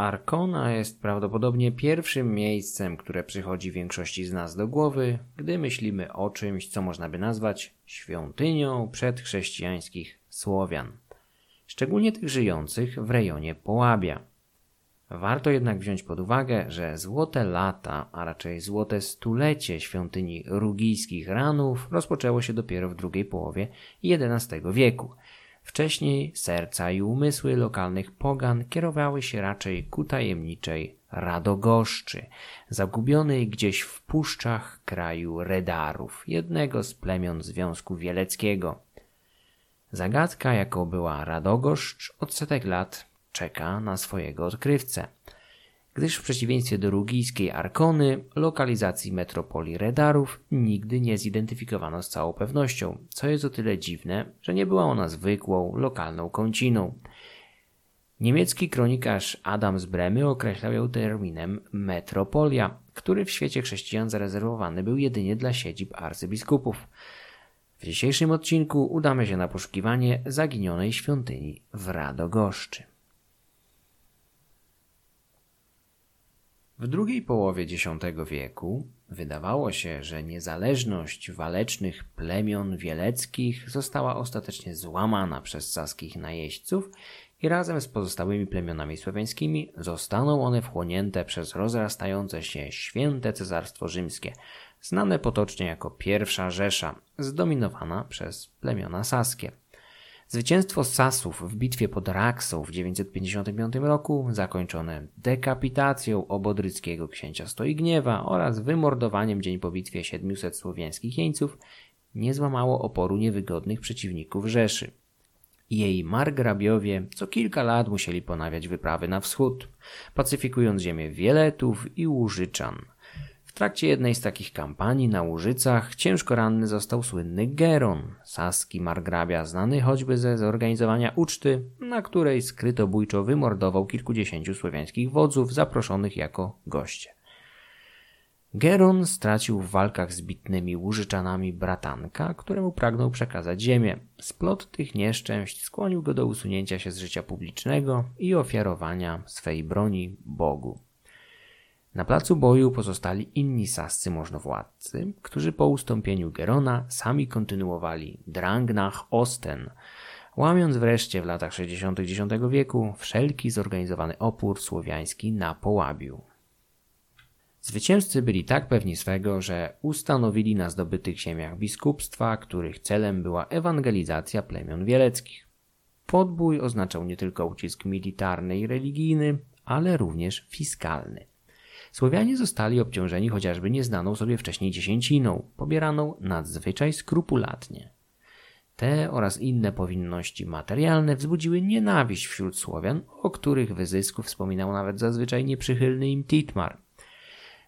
Arkona jest prawdopodobnie pierwszym miejscem, które przychodzi większości z nas do głowy, gdy myślimy o czymś, co można by nazwać świątynią przedchrześcijańskich Słowian, szczególnie tych żyjących w rejonie Połabia. Warto jednak wziąć pod uwagę, że złote lata, a raczej złote stulecie świątyni rugijskich ranów rozpoczęło się dopiero w drugiej połowie XI wieku – Wcześniej serca i umysły lokalnych pogan kierowały się raczej ku tajemniczej Radogoszczy, zagubionej gdzieś w puszczach kraju Redarów, jednego z plemion Związku Wieleckiego. Zagadka, jaką była Radogoszcz, od setek lat czeka na swojego odkrywcę – gdyż w przeciwieństwie do rugijskiej Arkony, lokalizacji metropolii Redarów nigdy nie zidentyfikowano z całą pewnością, co jest o tyle dziwne, że nie była ona zwykłą, lokalną kąciną. Niemiecki kronikarz Adam z Bremy określał ją terminem metropolia, który w świecie chrześcijan zarezerwowany był jedynie dla siedzib arcybiskupów. W dzisiejszym odcinku udamy się na poszukiwanie zaginionej świątyni w Radogoszczy. W drugiej połowie X wieku wydawało się, że niezależność walecznych plemion wieleckich została ostatecznie złamana przez saskich najeźdźców i razem z pozostałymi plemionami słowiańskimi zostaną one wchłonięte przez rozrastające się święte Cesarstwo Rzymskie, znane potocznie jako Pierwsza Rzesza, zdominowana przez plemiona saskie. Zwycięstwo Sasów w bitwie pod Raksą w 955 roku, zakończone dekapitacją obodryckiego księcia Stoigniewa oraz wymordowaniem dzień po bitwie 700 słowiańskich jeńców, nie złamało oporu niewygodnych przeciwników Rzeszy. Jej margrabiowie co kilka lat musieli ponawiać wyprawy na wschód, pacyfikując ziemię Wieletów i Łużyczan – w trakcie jednej z takich kampanii na Łużycach ciężko ranny został słynny Geron, saski margrabia, znany choćby ze zorganizowania uczty, na której skrytobójczo wymordował kilkudziesięciu słowiańskich wodzów zaproszonych jako goście. Geron stracił w walkach z bitnymi Łużyczanami bratanka, któremu pragnął przekazać ziemię. Splot tych nieszczęść skłonił go do usunięcia się z życia publicznego i ofiarowania swej broni Bogu. Na placu boju pozostali inni sascy możnowładcy, którzy po ustąpieniu Gerona sami kontynuowali drang nach Osten, łamiąc wreszcie w latach 60. X wieku wszelki zorganizowany opór słowiański na Połabiu. Zwycięzcy byli tak pewni swego, że ustanowili na zdobytych ziemiach biskupstwa, których celem była ewangelizacja plemion wieleckich. Podbój oznaczał nie tylko ucisk militarny i religijny, ale również fiskalny. Słowianie zostali obciążeni chociażby nieznaną sobie wcześniej dziesięciną, pobieraną nadzwyczaj skrupulatnie. Te oraz inne powinności materialne wzbudziły nienawiść wśród Słowian, o których wyzysku wspominał nawet zazwyczaj nieprzychylny im Titmar.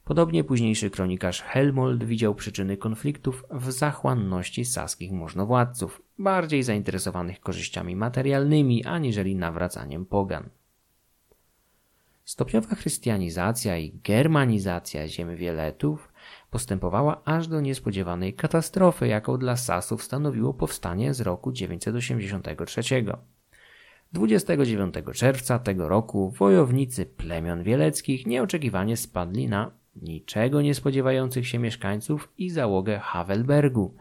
Podobnie późniejszy kronikarz Helmold widział przyczyny konfliktów w zachłanności saskich możnowładców, bardziej zainteresowanych korzyściami materialnymi aniżeli nawracaniem pogan. Stopniowa chrystianizacja i germanizacja ziem Wieletów postępowała aż do niespodziewanej katastrofy, jaką dla Sasów stanowiło powstanie z roku 983. 29 czerwca tego roku wojownicy plemion wieleckich nieoczekiwanie spadli na niczego nie spodziewających się mieszkańców i załogę Havelbergu,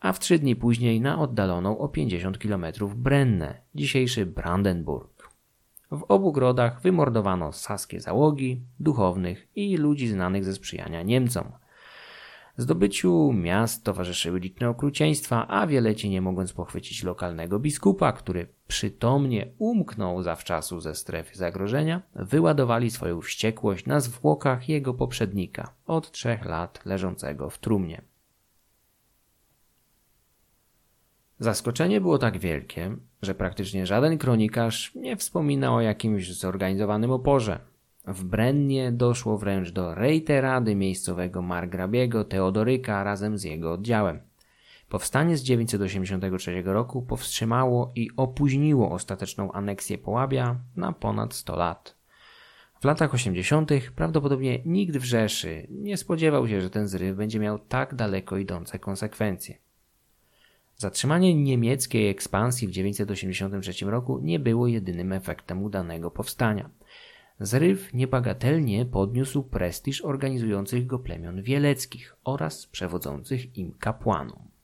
a w trzy dni później na oddaloną o 50 km Brennę, dzisiejszy Brandenburg. W obu grodach wymordowano saskie załogi, duchownych i ludzi znanych ze sprzyjania Niemcom. Zdobyciu miast towarzyszyły liczne okrucieństwa, a Wieleci nie mogąc pochwycić lokalnego biskupa, który przytomnie umknął zawczasu ze strefy zagrożenia, wyładowali swoją wściekłość na zwłokach jego poprzednika, od trzech lat leżącego w trumnie. Zaskoczenie było tak wielkie, że praktycznie żaden kronikarz nie wspomina o jakimś zorganizowanym oporze. W Brennie doszło wręcz do rejterady miejscowego margrabiego Teodoryka razem z jego oddziałem. Powstanie z 983 roku powstrzymało i opóźniło ostateczną aneksję Połabia na ponad 100 lat. W latach 80. prawdopodobnie nikt w Rzeszy nie spodziewał się, że ten zryw będzie miał tak daleko idące konsekwencje. Zatrzymanie niemieckiej ekspansji w 983 roku nie było jedynym efektem udanego powstania. Zryw niebagatelnie podniósł prestiż organizujących go plemion wieleckich oraz przewodzących im kapłanom.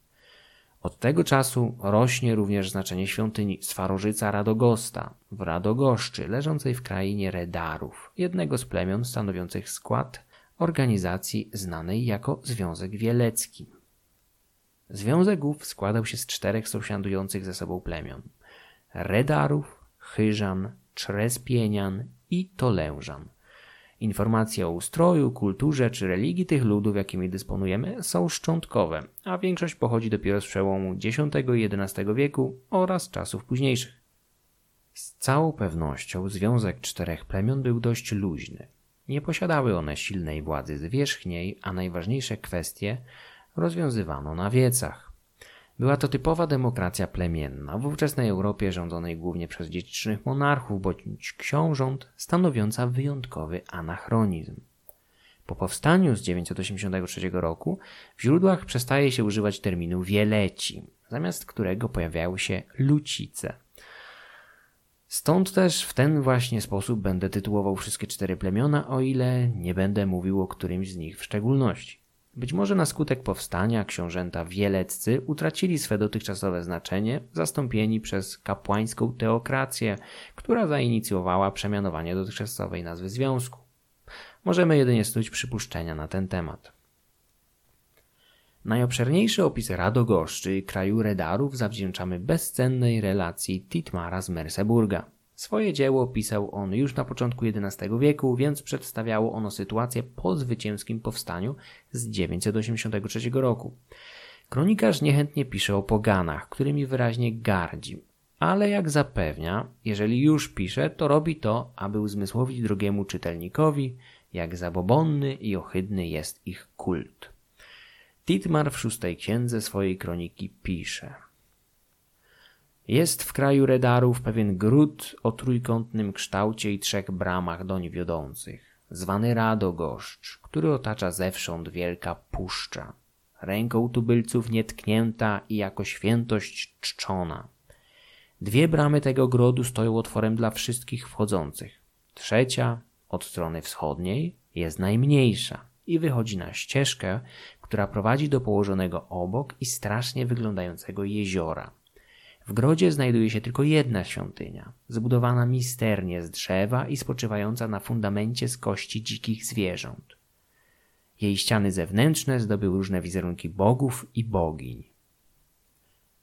Od tego czasu rośnie również znaczenie świątyni Swarożyca Radogosta w Radogoszczy, leżącej w krainie Redarów, jednego z plemion stanowiących skład organizacji znanej jako Związek Wielecki. Związek ów składał się z czterech sąsiadujących ze sobą plemion Redarów, Chyżan, Czrespienian i Tolężan. Informacje o ustroju, kulturze czy religii tych ludów, jakimi dysponujemy, są szczątkowe, a większość pochodzi dopiero z przełomu X i XI wieku oraz czasów późniejszych. Z całą pewnością związek czterech plemion był dość luźny. Nie posiadały one silnej władzy zwierzchniej, a najważniejsze kwestie rozwiązywano na wiecach. Była to typowa demokracja plemienna w ówczesnej Europie rządzonej głównie przez dziedzicznych monarchów bądź książąt, stanowiąca wyjątkowy anachronizm. Po powstaniu z 983 roku w źródłach przestaje się używać terminu wieleci, zamiast którego pojawiały się lucice. Stąd też w ten właśnie sposób będę tytułował wszystkie cztery plemiona, o ile nie będę mówił o którymś z nich w szczególności. Być może na skutek powstania książęta wieleccy utracili swe dotychczasowe znaczenie, zastąpieni przez kapłańską teokrację, która zainicjowała przemianowanie dotychczasowej nazwy związku. Możemy jedynie snuć przypuszczenia na ten temat. Najobszerniejszy opis Radogoszczy, kraju Redarów, zawdzięczamy bezcennej relacji Titmara z Merseburga. Swoje dzieło pisał on już na początku XI wieku, więc przedstawiało ono sytuację po zwycięskim powstaniu z 983 roku. Kronikarz niechętnie pisze o poganach, którymi wyraźnie gardzi, ale jak zapewnia, jeżeli już pisze, to robi to, aby uzmysłowić drugiemu czytelnikowi, jak zabobonny i ohydny jest ich kult. Titmar w szóstej księdze swojej kroniki pisze – jest w kraju Redarów pewien gród o trójkątnym kształcie i trzech bramach doń wiodących, zwany Radogoszcz, który otacza zewsząd wielka puszcza, ręką tubylców nietknięta i jako świętość czczona. Dwie bramy tego grodu stoją otworem dla wszystkich wchodzących. Trzecia, od strony wschodniej, jest najmniejsza i wychodzi na ścieżkę, która prowadzi do położonego obok i strasznie wyglądającego jeziora. W grodzie znajduje się tylko jedna świątynia, zbudowana misternie z drzewa i spoczywająca na fundamencie z kości dzikich zwierząt. Jej ściany zewnętrzne zdobyły różne wizerunki bogów i bogiń.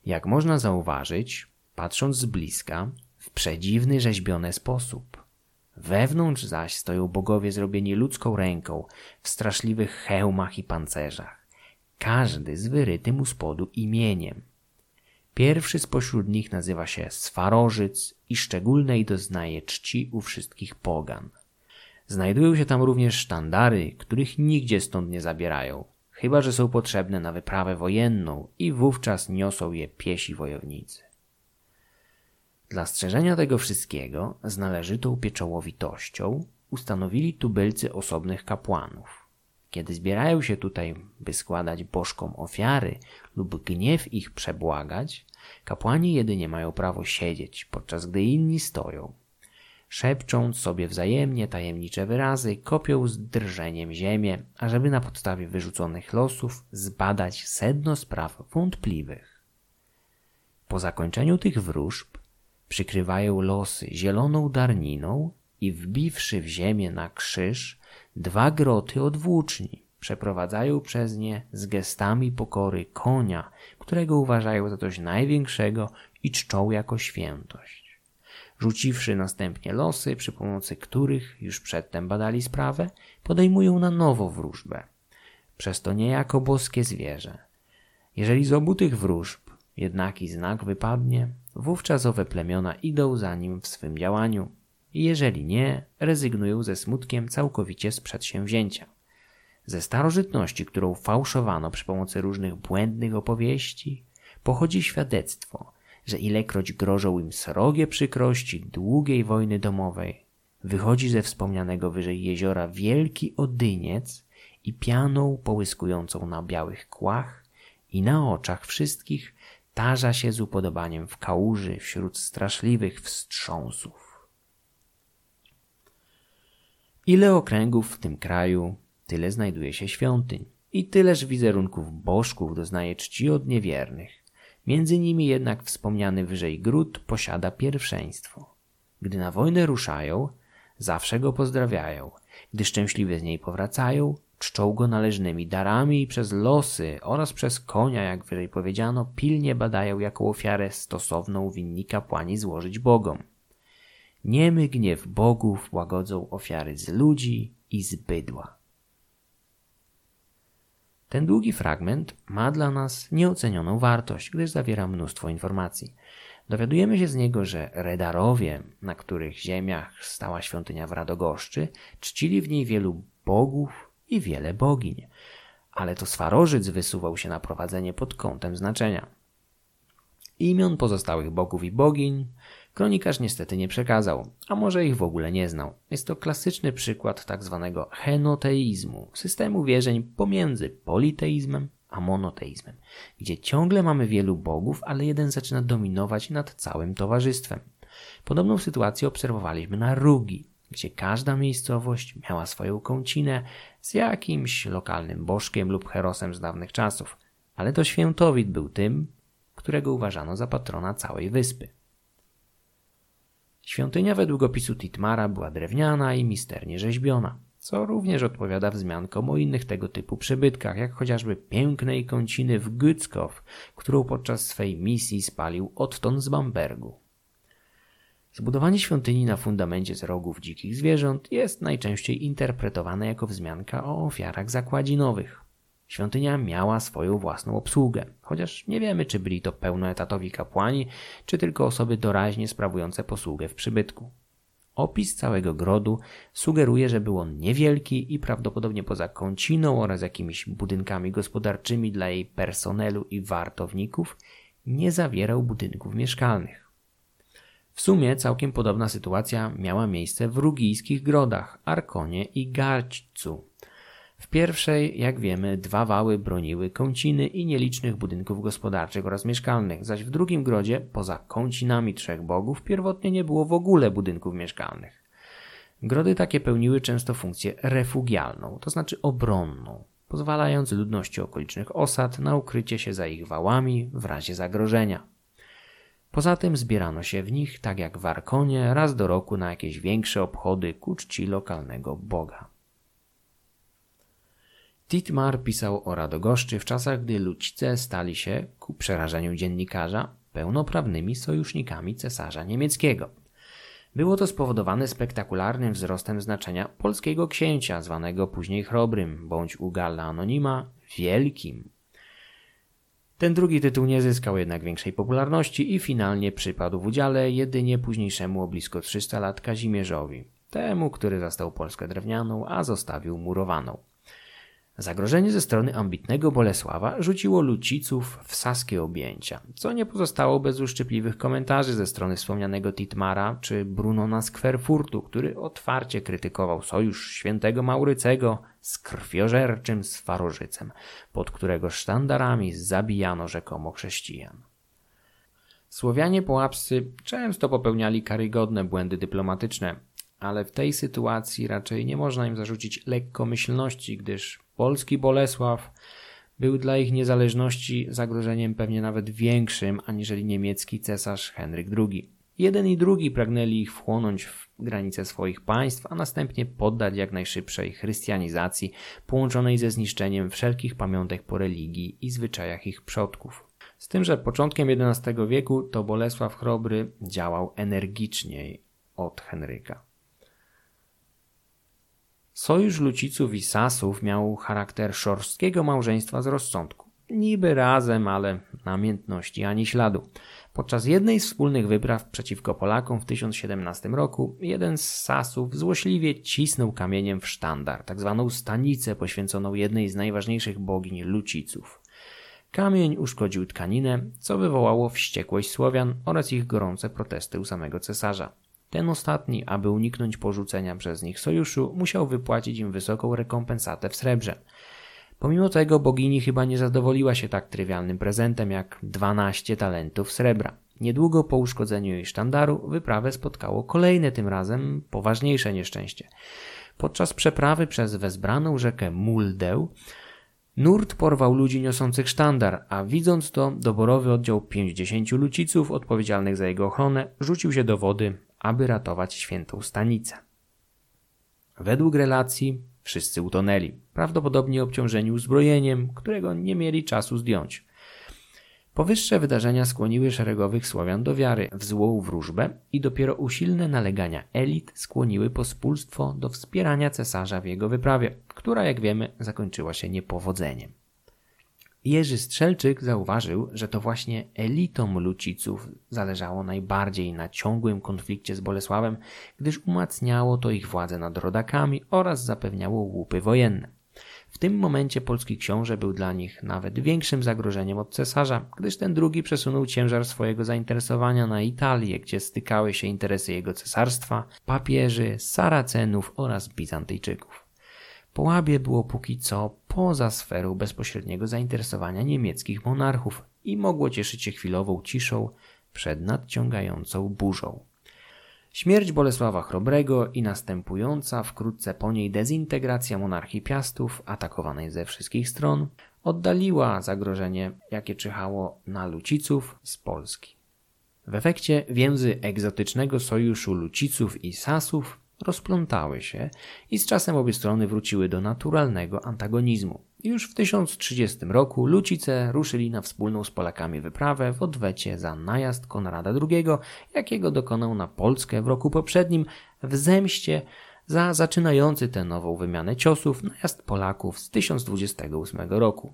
Jak można zauważyć, patrząc z bliska, w przedziwny rzeźbiony sposób. Wewnątrz zaś stoją bogowie zrobieni ludzką ręką w straszliwych hełmach i pancerzach, każdy z wyrytym u spodu imieniem – Pierwszy spośród nich nazywa się Swarożyc i szczególnej doznaje czci u wszystkich pogan. Znajdują się tam również sztandary, których nigdzie stąd nie zabierają, chyba że są potrzebne na wyprawę wojenną i wówczas niosą je piesi wojownicy. Dla strzeżenia tego wszystkiego z należytą pieczołowitością ustanowili tubylcy osobnych kapłanów. Kiedy zbierają się tutaj, by składać bożkom ofiary lub gniew ich przebłagać, kapłani jedynie mają prawo siedzieć, podczas gdy inni stoją. Szepcząc sobie wzajemnie tajemnicze wyrazy, kopią z drżeniem ziemię, ażeby na podstawie wyrzuconych losów zbadać sedno spraw wątpliwych. Po zakończeniu tych wróżb przykrywają losy zieloną darniną i wbiwszy w ziemię na krzyż, dwa groty od włóczni. Przeprowadzają przez nie z gestami pokory konia, którego uważają za coś największego i czczą jako świętość. Rzuciwszy następnie losy, przy pomocy których już przedtem badali sprawę, podejmują na nowo wróżbę. Przez to niejako boskie zwierzę. Jeżeli z obu tych wróżb jednaki znak wypadnie, wówczas owe plemiona idą za nim w swym działaniu, jeżeli nie, rezygnują ze smutkiem całkowicie z przedsięwzięcia. Ze starożytności, którą fałszowano przy pomocy różnych błędnych opowieści, pochodzi świadectwo, że ilekroć grożą im srogie przykrości długiej wojny domowej, wychodzi ze wspomnianego wyżej jeziora wielki odyniec i pianą połyskującą na białych kłach i na oczach wszystkich tarza się z upodobaniem w kałuży wśród straszliwych wstrząsów. Ile okręgów w tym kraju, tyle znajduje się świątyń. I tyleż wizerunków bożków doznaje czci od niewiernych. Między nimi jednak wspomniany wyżej gród posiada pierwszeństwo. Gdy na wojnę ruszają, zawsze go pozdrawiają. Gdy szczęśliwie z niej powracają, czczą go należnymi darami i przez losy oraz przez konia, jak wyżej powiedziano, pilnie badają, jaką ofiarę stosowną winni kapłani złożyć bogom. Niemy gniew bogów łagodzą ofiary z ludzi i z bydła. Ten długi fragment ma dla nas nieocenioną wartość, gdyż zawiera mnóstwo informacji. Dowiadujemy się z niego, że Redarowie, na których ziemiach stała świątynia w Radogoszczy, czcili w niej wielu bogów i wiele bogiń. Ale to Swarożyc wysuwał się na prowadzenie pod kątem znaczenia. Imion pozostałych bogów i bogiń kronikarz niestety nie przekazał, a może ich w ogóle nie znał. Jest to klasyczny przykład tak zwanego henoteizmu, systemu wierzeń pomiędzy politeizmem a monoteizmem, gdzie ciągle mamy wielu bogów, ale jeden zaczyna dominować nad całym towarzystwem. Podobną sytuację obserwowaliśmy na Rugi, gdzie każda miejscowość miała swoją kącinę z jakimś lokalnym bożkiem lub herosem z dawnych czasów, ale to świętowit był tym, którego uważano za patrona całej wyspy. Świątynia według opisu Titmara była drewniana i misternie rzeźbiona co również odpowiada wzmiankom o innych tego typu przybytkach, jak chociażby pięknej kąciny w Gützkow, którą podczas swej misji spalił Otton z Bambergu. Zbudowanie świątyni na fundamencie z rogów dzikich zwierząt jest najczęściej interpretowane jako wzmianka o ofiarach zakładzinowych. Świątynia miała swoją własną obsługę, chociaż nie wiemy, czy byli to pełnoetatowi kapłani, czy tylko osoby doraźnie sprawujące posługę w przybytku. Opis całego grodu sugeruje, że był on niewielki i prawdopodobnie poza kąciną oraz jakimiś budynkami gospodarczymi dla jej personelu i wartowników nie zawierał budynków mieszkalnych. W sumie całkiem podobna sytuacja miała miejsce w rugijskich grodach Arkonie i Garćcu, w pierwszej, jak wiemy, dwa wały broniły kąciny i nielicznych budynków gospodarczych oraz mieszkalnych, zaś w drugim grodzie, poza kącinami trzech bogów, pierwotnie nie było w ogóle budynków mieszkalnych. Grody takie pełniły często funkcję refugialną, to znaczy obronną, pozwalając ludności okolicznych osad na ukrycie się za ich wałami w razie zagrożenia. Poza tym zbierano się w nich, tak jak w Arkonie, raz do roku na jakieś większe obchody ku czci lokalnego boga. Titmar pisał o Radogoszczy w czasach, gdy Lucice stali się, ku przerażeniu dziennikarza, pełnoprawnymi sojusznikami cesarza niemieckiego. Było to spowodowane spektakularnym wzrostem znaczenia polskiego księcia, zwanego później Chrobrym, bądź u Galla Anonima Wielkim. Ten drugi tytuł nie zyskał jednak większej popularności i finalnie przypadł w udziale jedynie późniejszemu o blisko 300 lat Kazimierzowi, temu, który zastał Polskę drewnianą, a zostawił murowaną. Zagrożenie ze strony ambitnego Bolesława rzuciło Luciców w saskie objęcia, co nie pozostało bez uszczypliwych komentarzy ze strony wspomnianego Titmara czy Brunona z Kwerfurtu, który otwarcie krytykował sojusz świętego Maurycego z krwiożerczym Swarożycem, pod którego sztandarami zabijano rzekomo chrześcijan. Słowianie połapscy często popełniali karygodne błędy dyplomatyczne, ale w tej sytuacji raczej nie można im zarzucić lekkomyślności, gdyż polski Bolesław był dla ich niezależności zagrożeniem pewnie nawet większym aniżeli niemiecki cesarz Henryk II. Jeden i drugi pragnęli ich wchłonąć w granice swoich państw, a następnie poddać jak najszybszej chrystianizacji połączonej ze zniszczeniem wszelkich pamiątek po religii i zwyczajach ich przodków. Z tym, że początkiem XI wieku to Bolesław Chrobry działał energiczniej od Henryka. Sojusz Luciców i Sasów miał charakter szorstkiego małżeństwa z rozsądku. Niby razem, ale namiętności ani śladu. Podczas jednej z wspólnych wypraw przeciwko Polakom w 1017 roku jeden z Sasów złośliwie cisnął kamieniem w sztandar, tak zwaną stanicę poświęconą jednej z najważniejszych bogiń Luciców. Kamień uszkodził tkaninę, co wywołało wściekłość Słowian oraz ich gorące protesty u samego cesarza. Ten ostatni, aby uniknąć porzucenia przez nich sojuszu, musiał wypłacić im wysoką rekompensatę w srebrze. Pomimo tego bogini chyba nie zadowoliła się tak trywialnym prezentem jak 12 talentów srebra. Niedługo po uszkodzeniu jej sztandaru wyprawę spotkało kolejne tym razem poważniejsze nieszczęście. Podczas przeprawy przez wezbraną rzekę Muldę nurt porwał ludzi niosących sztandar, a widząc to, doborowy oddział 50 luciców odpowiedzialnych za jego ochronę rzucił się do wody, aby ratować świętą stanicę. Według relacji wszyscy utonęli, prawdopodobnie obciążeni uzbrojeniem, którego nie mieli czasu zdjąć. Powyższe wydarzenia skłoniły szeregowych Słowian do wiary w złą wróżbę i dopiero usilne nalegania elit skłoniły pospólstwo do wspierania cesarza w jego wyprawie, która jak wiemy zakończyła się niepowodzeniem. Jerzy Strzelczyk zauważył, że to właśnie elitom Luciców zależało najbardziej na ciągłym konflikcie z Bolesławem, gdyż umacniało to ich władzę nad rodakami oraz zapewniało łupy wojenne. W tym momencie polski książę był dla nich nawet większym zagrożeniem od cesarza, gdyż ten drugi przesunął ciężar swojego zainteresowania na Italię, gdzie stykały się interesy jego cesarstwa, papieży, Saracenów oraz Bizantyjczyków. Połabie było póki co poza sferą bezpośredniego zainteresowania niemieckich monarchów i mogło cieszyć się chwilową ciszą przed nadciągającą burzą. Śmierć Bolesława Chrobrego i następująca wkrótce po niej dezintegracja monarchii Piastów, atakowanej ze wszystkich stron, oddaliła zagrożenie, jakie czyhało na Luciców z Polski. W efekcie więzy egzotycznego sojuszu Luciców i Sasów rozplątały się i z czasem obie strony wróciły do naturalnego antagonizmu. Już w 1030 roku Lucice ruszyli na wspólną z Polakami wyprawę w odwecie za najazd Konrada II, jakiego dokonał na Polskę w roku poprzednim w zemście za zaczynający tę nową wymianę ciosów najazd Polaków z 1028 roku.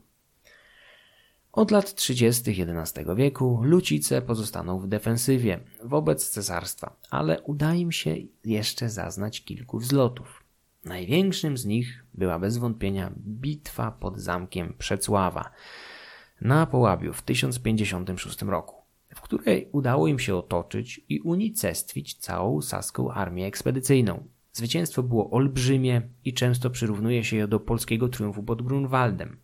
Od lat 30. XI wieku Lucice pozostaną w defensywie wobec cesarstwa, ale uda im się jeszcze zaznać kilku wzlotów. Największym z nich była bez wątpienia bitwa pod zamkiem Przecława na Połabiu w 1056 roku, w której udało im się otoczyć i unicestwić całą saską armię ekspedycyjną. Zwycięstwo było olbrzymie i często przyrównuje się je do polskiego triumfu pod Grunwaldem.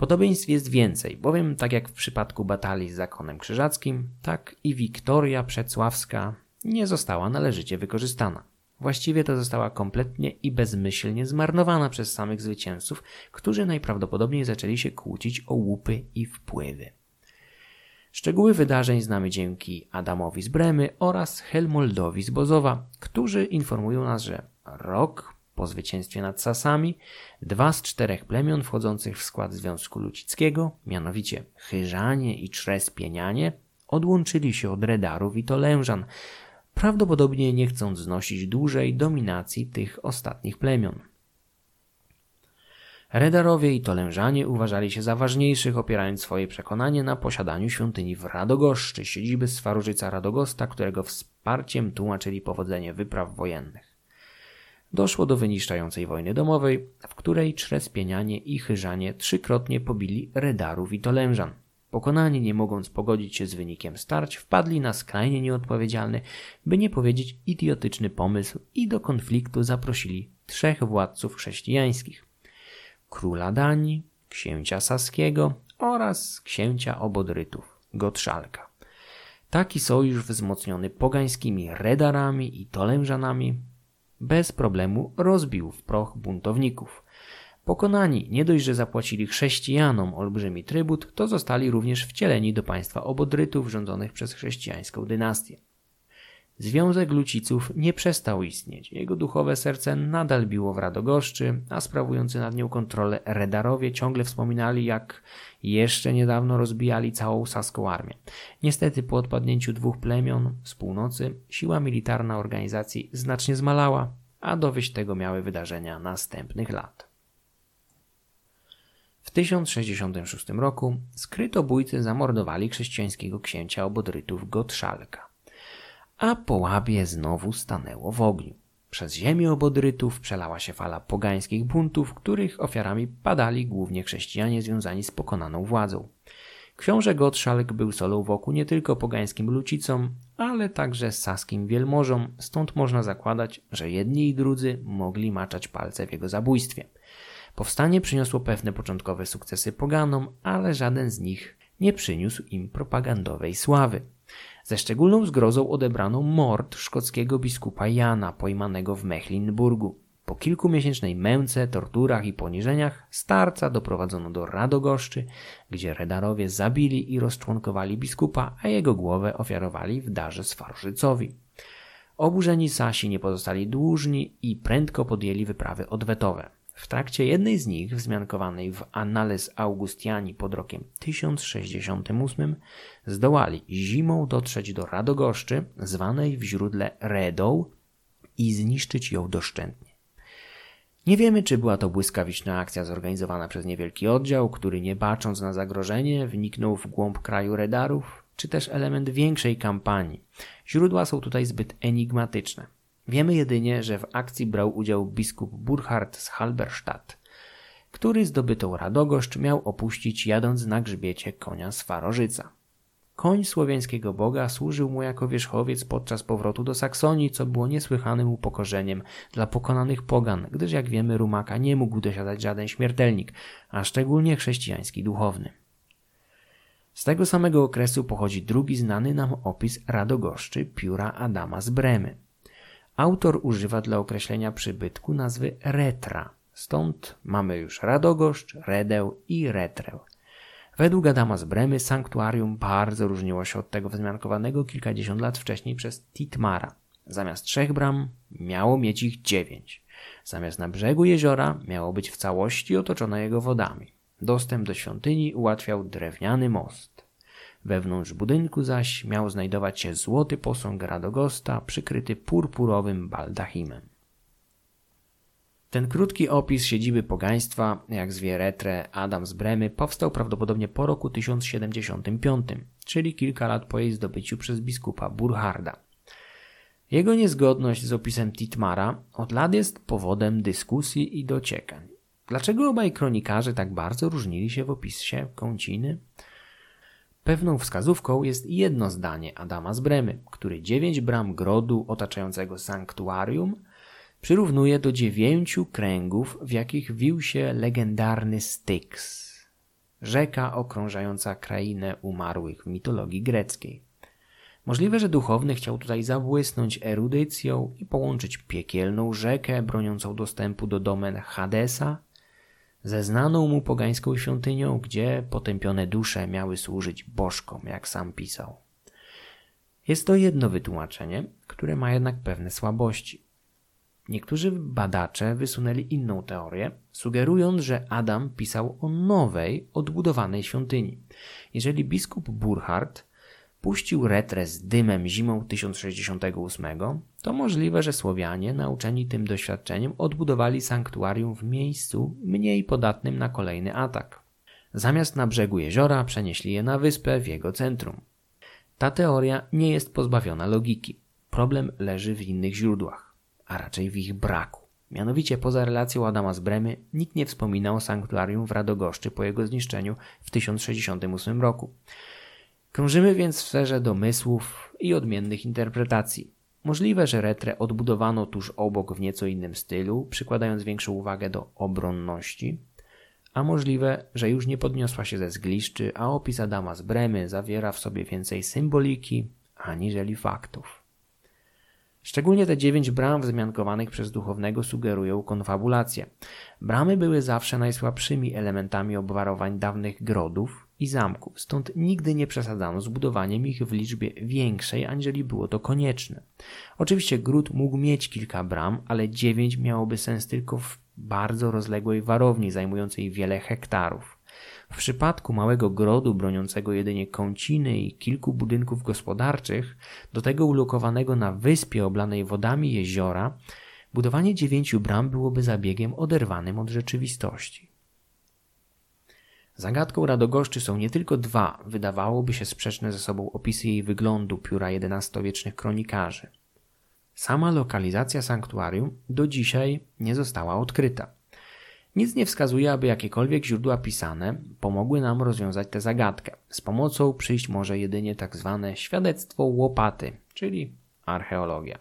Podobieństw jest więcej, bowiem tak jak w przypadku batalii z zakonem krzyżackim, tak i Wiktoria Przecławska nie została należycie wykorzystana. Właściwie to została kompletnie i bezmyślnie zmarnowana przez samych zwycięzców, którzy najprawdopodobniej zaczęli się kłócić o łupy i wpływy. Szczegóły wydarzeń znamy dzięki Adamowi z Bremy oraz Helmoldowi z Bozowa, którzy informują nas, że rok po zwycięstwie nad Sasami, dwa z czterech plemion wchodzących w skład Związku Lucickiego, mianowicie Chyżanie i Trzespienianie, odłączyli się od Redarów i Tolężan, prawdopodobnie nie chcąc znosić dłużej dominacji tych ostatnich plemion. Redarowie i Tolężanie uważali się za ważniejszych, opierając swoje przekonanie na posiadaniu świątyni w Radogoszczy, siedziby Swarużyca Radogosta, którego wsparciem tłumaczyli powodzenie wypraw wojennych. Doszło do wyniszczającej wojny domowej, w której Trzespienianie i Chyżanie trzykrotnie pobili Redarów i Tolężan. Pokonani, nie mogąc pogodzić się z wynikiem starć, wpadli na skrajnie nieodpowiedzialny, by nie powiedzieć idiotyczny pomysł i do konfliktu zaprosili trzech władców chrześcijańskich. Króla Danii, księcia Saskiego oraz księcia Obodrytów, Gotrzalka. Taki sojusz wzmocniony pogańskimi redarami i tolężanami bez problemu rozbił w proch buntowników. Pokonani nie dość, że zapłacili chrześcijanom olbrzymi trybut, to zostali również wcieleni do państwa obodrytów rządzonych przez chrześcijańską dynastię. Związek Luciców nie przestał istnieć. Jego duchowe serce nadal biło w Radogoszczy, a sprawujący nad nią kontrolę Redarowie ciągle wspominali, jak jeszcze niedawno rozbijali całą saską armię. Niestety po odpadnięciu dwóch plemion z północy siła militarna organizacji znacznie zmalała, a dowieść tego miały wydarzenia następnych lat. W 1066 roku skrytobójcy zamordowali chrześcijańskiego księcia obodrytów Gotrzalka, a Połabie znowu stanęło w ogniu. Przez ziemię obodrytów przelała się fala pogańskich buntów, których ofiarami padali głównie chrześcijanie związani z pokonaną władzą. Książę Gottschalk był solą wokół nie tylko pogańskim lucicom, ale także saskim wielmożom, stąd można zakładać, że jedni i drudzy mogli maczać palce w jego zabójstwie – Powstanie przyniosło pewne początkowe sukcesy poganom, ale żaden z nich nie przyniósł im propagandowej sławy. Ze szczególną zgrozą odebrano mord szkockiego biskupa Jana, pojmanego w Mecklenburgu. Po kilkumiesięcznej męce, torturach i poniżeniach starca doprowadzono do Radogoszczy, gdzie redarowie zabili i rozczłonkowali biskupa, a jego głowę ofiarowali w darze Swarżycowi. Oburzeni Sasi nie pozostali dłużni i prędko podjęli wyprawy odwetowe. W trakcie jednej z nich, wzmiankowanej w Annales Augustiani pod rokiem 1068, zdołali zimą dotrzeć do Radogoszczy, zwanej w źródle Redą, i zniszczyć ją doszczętnie. Nie wiemy, czy była to błyskawiczna akcja zorganizowana przez niewielki oddział, który nie bacząc na zagrożenie wniknął w głąb kraju Redarów, czy też element większej kampanii. Źródła są tutaj zbyt enigmatyczne. Wiemy jedynie, że w akcji brał udział biskup Burchard z Halberstadt, który zdobytą Radogoszcz miał opuścić jadąc na grzbiecie konia z Farożyca. Koń słowiańskiego boga służył mu jako wierzchowiec podczas powrotu do Saksonii, co było niesłychanym upokorzeniem dla pokonanych pogan, gdyż jak wiemy Rumaka nie mógł dosiadać żaden śmiertelnik, a szczególnie chrześcijański duchowny. Z tego samego okresu pochodzi drugi znany nam opis Radogoszczy pióra Adama z Bremy. Autor używa dla określenia przybytku nazwy retra, stąd mamy już Radogoszcz, Redeł i Retrę. Według Adama z Bremy sanktuarium bardzo różniło się od tego wzmiankowanego kilkadziesiąt lat wcześniej przez Titmara. Zamiast trzech bram miało mieć ich dziewięć. Zamiast na brzegu jeziora miało być w całości otoczone jego wodami. Dostęp do świątyni ułatwiał drewniany most. Wewnątrz budynku zaś miał znajdować się złoty posąg Radogosta przykryty purpurowym baldachimem. Ten krótki opis siedziby pogaństwa, jak zwie Retre Adam z Bremy, powstał prawdopodobnie po roku 1075, czyli kilka lat po jej zdobyciu przez biskupa Burharda. Jego niezgodność z opisem Titmara od lat jest powodem dyskusji i dociekań. Dlaczego obaj kronikarze tak bardzo różnili się w opisie kąciny? Pewną wskazówką jest jedno zdanie Adama z Bremy, który dziewięć bram grodu otaczającego sanktuarium przyrównuje do dziewięciu kręgów, w jakich wił się legendarny Styx, rzeka okrążająca krainę umarłych w mitologii greckiej. Możliwe, że duchowny chciał tutaj zabłysnąć erudycją i połączyć piekielną rzekę broniącą dostępu do domen Hadesa ze znaną mu pogańską świątynią, gdzie potępione dusze miały służyć bożkom, jak sam pisał. Jest to jedno wytłumaczenie, które ma jednak pewne słabości. Niektórzy badacze wysunęli inną teorię, sugerując, że Adam pisał o nowej, odbudowanej świątyni. Jeżeli biskup Burchard puścił retrę z dymem zimą 1068, to możliwe, że Słowianie, nauczeni tym doświadczeniem, odbudowali sanktuarium w miejscu mniej podatnym na kolejny atak. Zamiast na brzegu jeziora przenieśli je na wyspę w jego centrum. Ta teoria nie jest pozbawiona logiki. Problem leży w innych źródłach, a raczej w ich braku. Mianowicie poza relacją Adama z Bremy nikt nie wspominał o sanktuarium w Radogoszczy po jego zniszczeniu w 1068 roku. Krążymy więc w sferze domysłów i odmiennych interpretacji. Możliwe, że retrę odbudowano tuż obok w nieco innym stylu, przykładając większą uwagę do obronności, a możliwe, że już nie podniosła się ze zgliszczy, a opis Adama z Bremy zawiera w sobie więcej symboliki aniżeli faktów. Szczególnie te dziewięć bram wzmiankowanych przez duchownego sugerują konfabulację. Bramy były zawsze najsłabszymi elementami obwarowań dawnych grodów i zamków, stąd nigdy nie przesadzano z budowaniem ich w liczbie większej, aniżeli było to konieczne. Oczywiście gród mógł mieć kilka bram, ale dziewięć miałoby sens tylko w bardzo rozległej warowni zajmującej wiele hektarów. W przypadku małego grodu broniącego jedynie kąciny i kilku budynków gospodarczych, do tego ulokowanego na wyspie oblanej wodami jeziora, budowanie dziewięciu bram byłoby zabiegiem oderwanym od rzeczywistości. Zagadką Radogoszczy są nie tylko dwa, wydawałoby się sprzeczne ze sobą opisy jej wyglądu pióra XI-wiecznych kronikarzy. Sama lokalizacja sanktuarium do dzisiaj nie została odkryta. Nic nie wskazuje, aby jakiekolwiek źródła pisane pomogły nam rozwiązać tę zagadkę. Z pomocą przyjść może jedynie tak zwane świadectwo łopaty, czyli archeologia.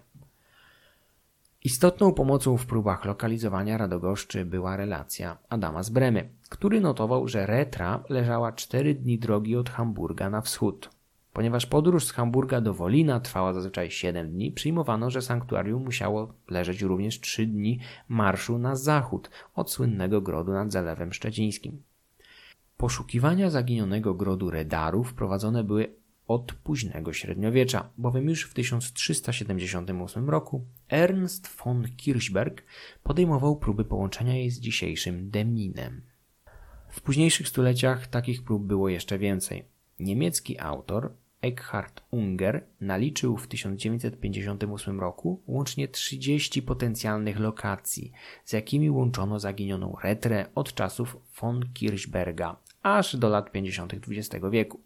Istotną pomocą w próbach lokalizowania Radogoszczy była relacja Adama z Bremy, który notował, że Retra leżała cztery dni drogi od Hamburga na wschód. Ponieważ podróż z Hamburga do Wolina trwała zazwyczaj 7 dni, przyjmowano, że sanktuarium musiało leżeć również 3 dni marszu na zachód od słynnego grodu nad Zalewem Szczecińskim. Poszukiwania zaginionego grodu Redarów prowadzone były od późnego średniowiecza, bowiem już w 1378 roku Ernst von Kirchberg podejmował próby połączenia jej z dzisiejszym Deminem. W późniejszych stuleciach takich prób było jeszcze więcej. Niemiecki autor Eckhard Unger naliczył w 1958 roku łącznie 30 potencjalnych lokacji, z jakimi łączono zaginioną retrę od czasów von Kirchberga aż do lat 50. XX wieku.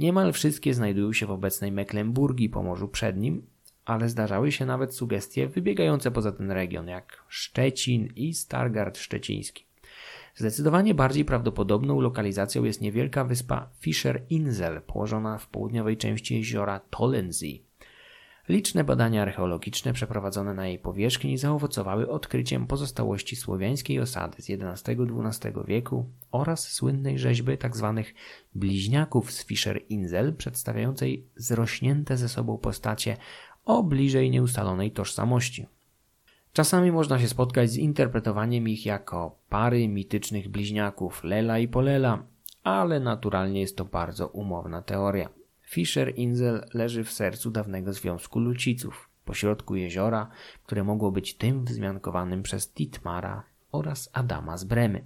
Niemal wszystkie znajdują się w obecnej Mecklenburgii po Morzu Przednim, ale zdarzały się nawet sugestie wybiegające poza ten region, jak Szczecin i Stargard Szczeciński. Zdecydowanie bardziej prawdopodobną lokalizacją jest niewielka wyspa Fischer Insel, położona w południowej części jeziora Tollensee. Liczne badania archeologiczne przeprowadzone na jej powierzchni zaowocowały odkryciem pozostałości słowiańskiej osady z XI-XII wieku oraz słynnej rzeźby tzw. Tak bliźniaków z Fischer Insel, przedstawiającej zrośnięte ze sobą postacie o bliżej nieustalonej tożsamości. Czasami można się spotkać z interpretowaniem ich jako pary mitycznych bliźniaków Lela i Polela, ale naturalnie jest to bardzo umowna teoria. Fischer Insel leży w sercu dawnego Związku Luciców, pośrodku jeziora, które mogło być tym wzmiankowanym przez Titmara oraz Adama z Bremy.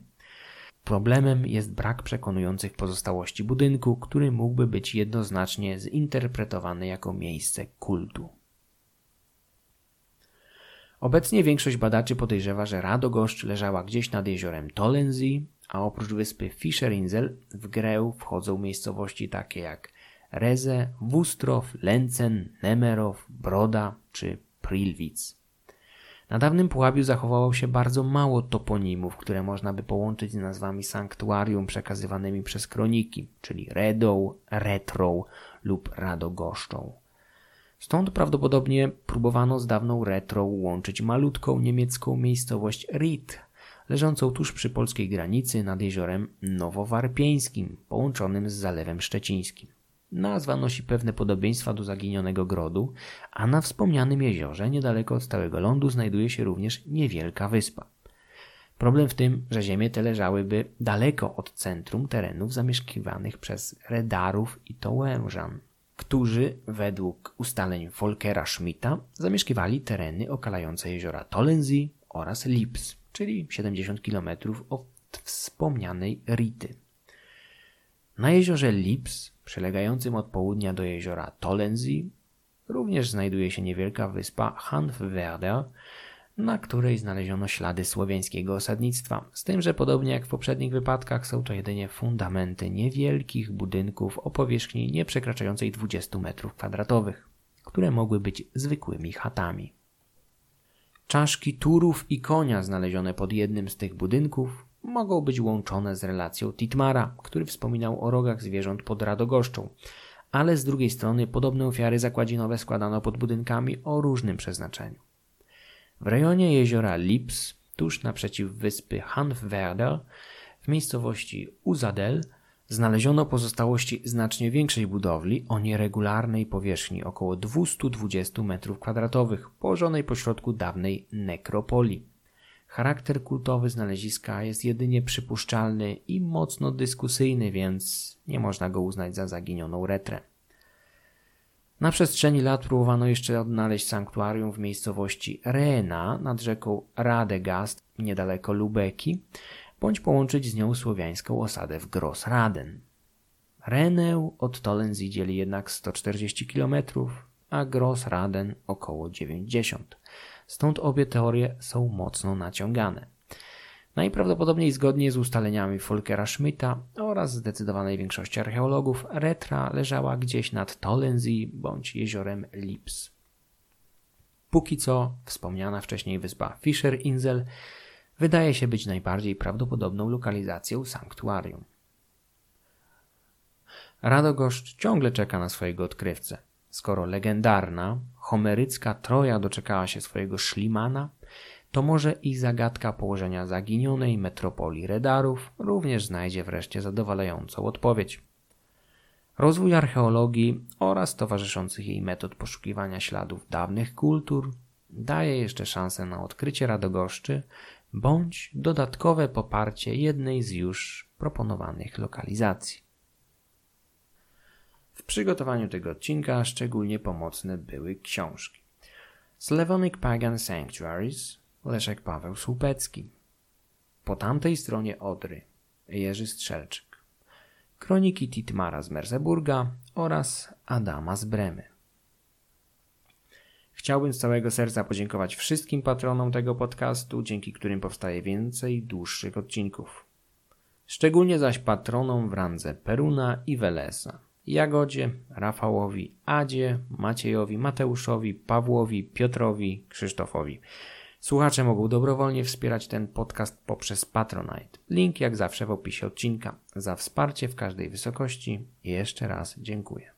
Problemem jest brak przekonujących pozostałości budynku, który mógłby być jednoznacznie zinterpretowany jako miejsce kultu. Obecnie większość badaczy podejrzewa, że Radogoszcz leżała gdzieś nad jeziorem Tollensee, a oprócz wyspy Fischerinsel w grę wchodzą miejscowości takie jak Reze, Wustrow, Lencen, Nemerow, Broda czy Prilwitz. Na dawnym Pułabiu zachowało się bardzo mało toponimów, które można by połączyć z nazwami sanktuarium przekazywanymi przez kroniki, czyli Redą, Retrą lub Radogoszczą. Stąd prawdopodobnie próbowano z dawną Retrą łączyć malutką niemiecką miejscowość Ried, leżącą tuż przy polskiej granicy nad jeziorem Nowowarpieńskim, połączonym z Zalewem Szczecińskim. Nazwa nosi pewne podobieństwa do zaginionego grodu, a na wspomnianym jeziorze, niedaleko od stałego lądu, znajduje się również niewielka wyspa. Problem w tym, że ziemie te leżałyby daleko od centrum terenów zamieszkiwanych przez Redarów i Tołężan, którzy według ustaleń Volkera Schmidta zamieszkiwali tereny okalające jeziora Tollensee oraz Lips, czyli 70 km od wspomnianej Rity. Na jeziorze Lips przylegającym od południa do jeziora Tollensee również znajduje się niewielka wyspa Hanfwerder, na której znaleziono ślady słowiańskiego osadnictwa, z tym, że podobnie jak w poprzednich wypadkach są to jedynie fundamenty niewielkich budynków o powierzchni nie przekraczającej 20 m2, które mogły być zwykłymi chatami. Czaszki turów i konia znalezione pod jednym z tych budynków mogą być łączone z relacją Titmara, który wspominał o rogach zwierząt pod Radogoszczą, ale z drugiej strony podobne ofiary zakładzinowe składano pod budynkami o różnym przeznaczeniu. W rejonie jeziora Lips, tuż naprzeciw wyspy Hanfwerder, w miejscowości Uzadel, znaleziono pozostałości znacznie większej budowli o nieregularnej powierzchni około 220 m2, położonej pośrodku dawnej nekropolii. Charakter kultowy znaleziska jest jedynie przypuszczalny i mocno dyskusyjny, więc nie można go uznać za zaginioną retrę. Na przestrzeni lat próbowano jeszcze odnaleźć sanktuarium w miejscowości Rena nad rzeką Radegast niedaleko Lubeki, bądź połączyć z nią słowiańską osadę w Grossraden. Renę od Tolensee dzieli jednak 140 km, a Grossraden około 90 stąd obie teorie są mocno naciągane. Najprawdopodobniej zgodnie z ustaleniami Volkera Schmidta oraz zdecydowanej większości archeologów, Retra leżała gdzieś nad Tollensee bądź jeziorem Lips. Póki co wspomniana wcześniej wyspa Fischer Insel wydaje się być najbardziej prawdopodobną lokalizacją sanktuarium. Radogoszcz ciągle czeka na swojego odkrywcę. Skoro legendarna, homerycka Troja doczekała się swojego Szlimana, to może i zagadka położenia zaginionej metropolii Redarów również znajdzie wreszcie zadowalającą odpowiedź. Rozwój archeologii oraz towarzyszących jej metod poszukiwania śladów dawnych kultur daje jeszcze szansę na odkrycie Radogoszczy bądź dodatkowe poparcie jednej z już proponowanych lokalizacji. W przygotowaniu tego odcinka szczególnie pomocne były książki. Slavonic Pagan Sanctuaries Leszek Paweł Słupecki. Po tamtej stronie Odry Jerzy Strzelczyk. Kroniki Titmara z Merseburga oraz Adama z Bremy. Chciałbym z całego serca podziękować wszystkim patronom tego podcastu, dzięki którym powstaje więcej dłuższych odcinków. Szczególnie zaś patronom w randze Peruna i Welesa, Jagodzie, Rafałowi, Adzie, Maciejowi, Mateuszowi, Pawłowi, Piotrowi, Krzysztofowi. Słuchacze mogą dobrowolnie wspierać ten podcast poprzez Patronite. Link jak zawsze w opisie odcinka. Za wsparcie w każdej wysokości jeszcze raz dziękuję.